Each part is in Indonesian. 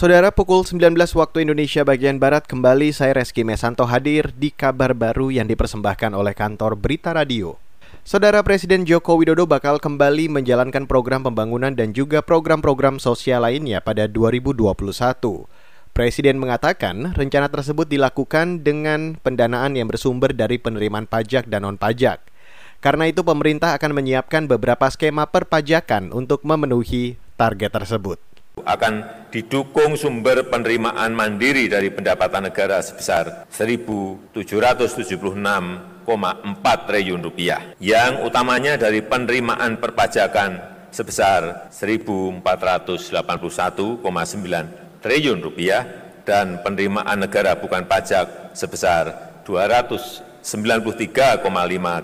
Saudara pukul 19 waktu Indonesia bagian Barat kembali saya Reski Mesanto hadir di kabar baru yang dipersembahkan oleh kantor Berita Radio. Saudara Presiden Joko Widodo bakal kembali menjalankan program pembangunan dan juga program-program sosial lainnya pada 2021. Presiden mengatakan rencana tersebut dilakukan dengan pendanaan yang bersumber dari penerimaan pajak dan non-pajak. Karena itu pemerintah akan menyiapkan beberapa skema perpajakan untuk memenuhi target tersebut akan didukung sumber penerimaan mandiri dari pendapatan negara sebesar 1.776,4 triliun rupiah, yang utamanya dari penerimaan perpajakan sebesar 1.481,9 triliun rupiah dan penerimaan negara bukan pajak sebesar 293,5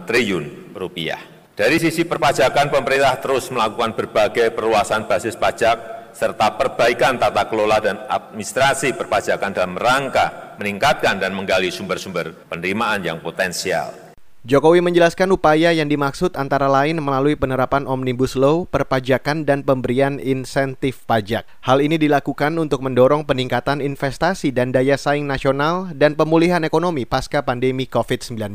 triliun rupiah. Dari sisi perpajakan, pemerintah terus melakukan berbagai perluasan basis pajak serta perbaikan tata kelola dan administrasi perpajakan dalam rangka meningkatkan dan menggali sumber-sumber penerimaan yang potensial. Jokowi menjelaskan upaya yang dimaksud antara lain melalui penerapan Omnibus Law, perpajakan, dan pemberian insentif pajak. Hal ini dilakukan untuk mendorong peningkatan investasi dan daya saing nasional dan pemulihan ekonomi pasca pandemi COVID-19.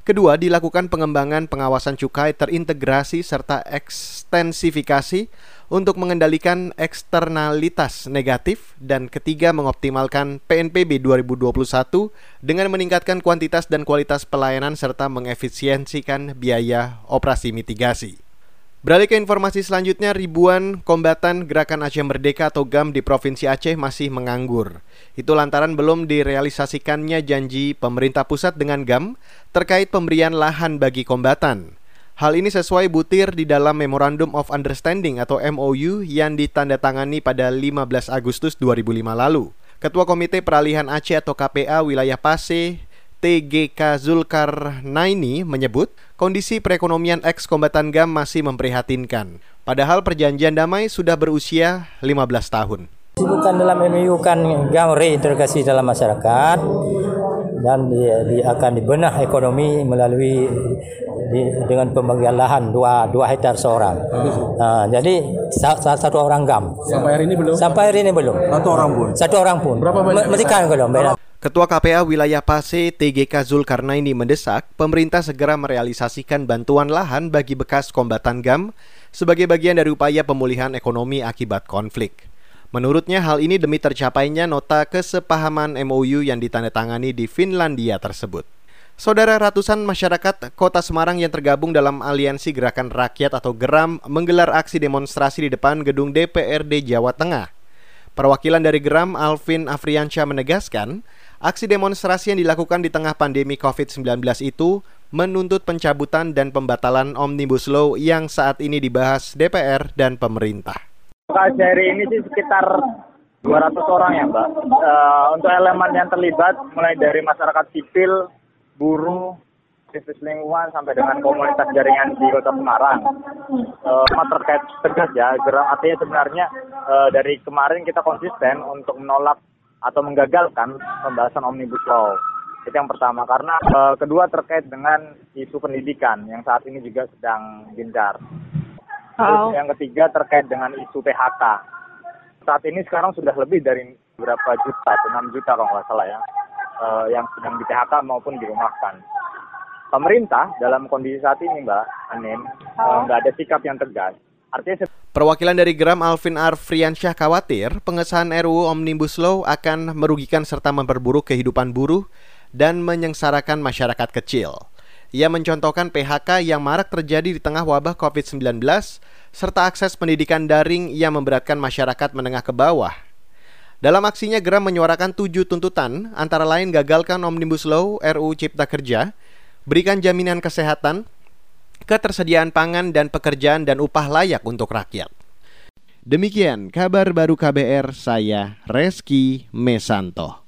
Kedua, dilakukan pengembangan pengawasan cukai terintegrasi serta ekstensifikasi untuk mengendalikan eksternalitas negatif dan ketiga mengoptimalkan PNPB 2021 dengan meningkatkan kuantitas dan kualitas pelayanan serta mengefisiensikan biaya operasi mitigasi. Beralih ke informasi selanjutnya, ribuan kombatan Gerakan Aceh Merdeka atau GAM di Provinsi Aceh masih menganggur. Itu lantaran belum direalisasikannya janji pemerintah pusat dengan GAM terkait pemberian lahan bagi kombatan. Hal ini sesuai butir di dalam Memorandum of Understanding atau MOU yang ditandatangani pada 15 Agustus 2005 lalu. Ketua Komite Peralihan Aceh atau KPA Wilayah Pase, TGK Zulkarnaini menyebut kondisi perekonomian eks-kombatan GAM masih memprihatinkan. Padahal perjanjian damai sudah berusia 15 tahun. Disebutkan dalam MOU kan GAM reintegrasi dalam masyarakat dan di, di, akan dibenah ekonomi melalui di, dengan pembagian lahan dua dua hektar seorang. Nah, jadi satu, satu orang gam. Sampai hari ini belum. Sampai hari ini belum. Satu orang pun. Satu orang pun. Berapa banyak? Mestikan belum. Ketua KPA Wilayah Pase TGK Zulkarnaini mendesak pemerintah segera merealisasikan bantuan lahan bagi bekas kombatan GAM sebagai bagian dari upaya pemulihan ekonomi akibat konflik. Menurutnya hal ini demi tercapainya nota kesepahaman MOU yang ditandatangani di Finlandia tersebut. Saudara ratusan masyarakat Kota Semarang yang tergabung dalam Aliansi Gerakan Rakyat atau GERAM menggelar aksi demonstrasi di depan gedung DPRD Jawa Tengah. Perwakilan dari GERAM Alvin Afriansyah menegaskan, aksi demonstrasi yang dilakukan di tengah pandemi COVID-19 itu menuntut pencabutan dan pembatalan Omnibus Law yang saat ini dibahas DPR dan pemerintah. Hari ini sih sekitar 200 orang ya Mbak. Uh, untuk elemen yang terlibat mulai dari masyarakat sipil, buruh, aktivis lingkungan sampai dengan komunitas jaringan di Kota Semarang. Uh, terkait tegas ya, artinya sebenarnya uh, dari kemarin kita konsisten untuk menolak atau menggagalkan pembahasan omnibus law. Itu yang pertama karena uh, kedua terkait dengan isu pendidikan yang saat ini juga sedang gencar. Terus yang ketiga terkait dengan isu PHK. Saat ini sekarang sudah lebih dari berapa juta, 6 juta kalau nggak salah ya uh, yang sedang di PHK maupun dirumahkan. Pemerintah dalam kondisi saat ini, Mbak Anin, uh, nggak ada sikap yang tegas. Perwakilan dari Gram Alvin Arfriansyah khawatir pengesahan RUU Omnibus Law akan merugikan serta memperburuk kehidupan buruh dan menyengsarakan masyarakat kecil. Ia mencontohkan PHK yang marak terjadi di tengah wabah COVID-19 serta akses pendidikan daring yang memberatkan masyarakat menengah ke bawah dalam aksinya Geram menyuarakan tujuh tuntutan, antara lain gagalkan Omnibus Law RUU Cipta Kerja, berikan jaminan kesehatan, ketersediaan pangan dan pekerjaan dan upah layak untuk rakyat. Demikian kabar baru KBR saya Reski Mesanto.